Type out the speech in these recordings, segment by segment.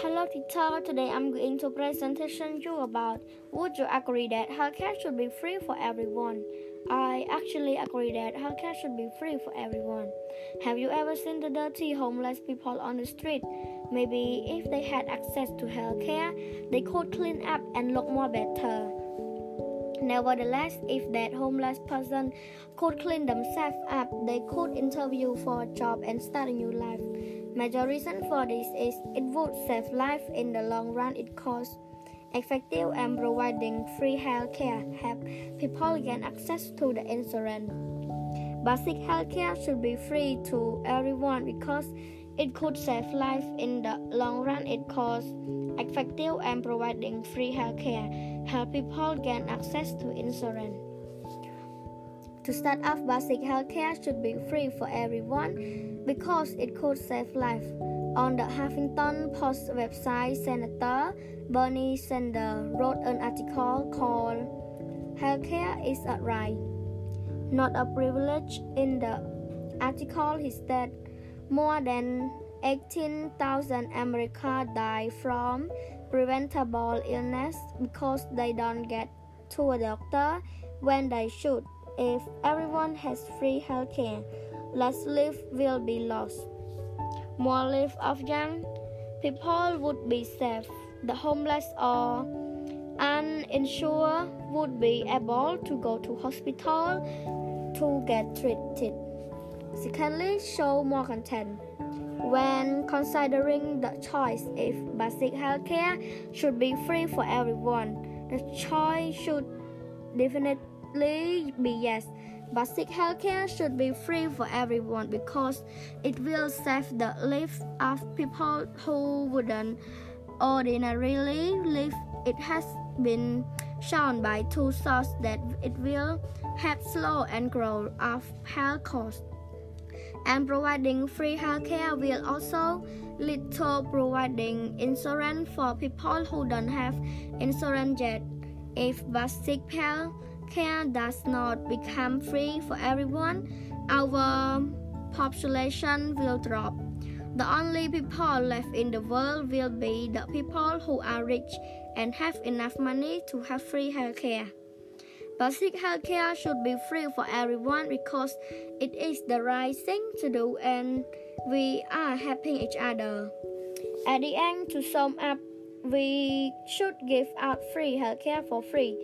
Hello teacher, today I'm going to presentation you about would you agree that healthcare should be free for everyone? I actually agree that healthcare should be free for everyone. Have you ever seen the dirty homeless people on the street? Maybe if they had access to healthcare, they could clean up and look more better. Nevertheless, if that homeless person could clean themselves up, they could interview for a job and start a new life. Major reason for this is it would save life in the long run. It costs effective and providing free health care help people gain access to the insurance. Basic health care should be free to everyone because it could save life in the long run. It costs effective and providing free health care help people gain access to insurance. To start off, basic health care should be free for everyone because it could save life. On the Huffington Post website, Senator Bernie Sanders wrote an article called Healthcare is a Right, Not a Privilege. In the article, he said more than 18,000 Americans die from preventable illness because they don't get to a doctor when they should. If everyone has free healthcare, less lives will be lost. More lives of young people would be saved. The homeless or uninsured would be able to go to hospital to get treated. Secondly, show more content. When considering the choice if basic healthcare should be free for everyone, the choice should definitely be yes. Basic healthcare should be free for everyone because it will save the lives of people who wouldn't ordinarily live. It has been shown by two sources that it will help slow and grow of health costs. And providing free healthcare will also lead to providing insurance for people who don't have insurance yet. If basic health care does not become free for everyone, our population will drop. The only people left in the world will be the people who are rich and have enough money to have free healthcare. Basic healthcare should be free for everyone because it is the right thing to do and we are helping each other. At the end, to sum up, we should give out free healthcare for free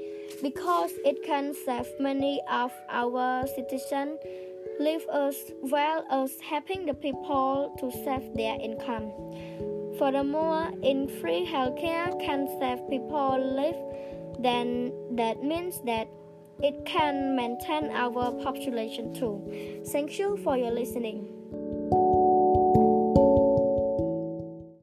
because it can save many of our citizens live as well as helping the people to save their income. Furthermore, in free healthcare can save people live, then that means that it can maintain our population too. Thank you for your listening.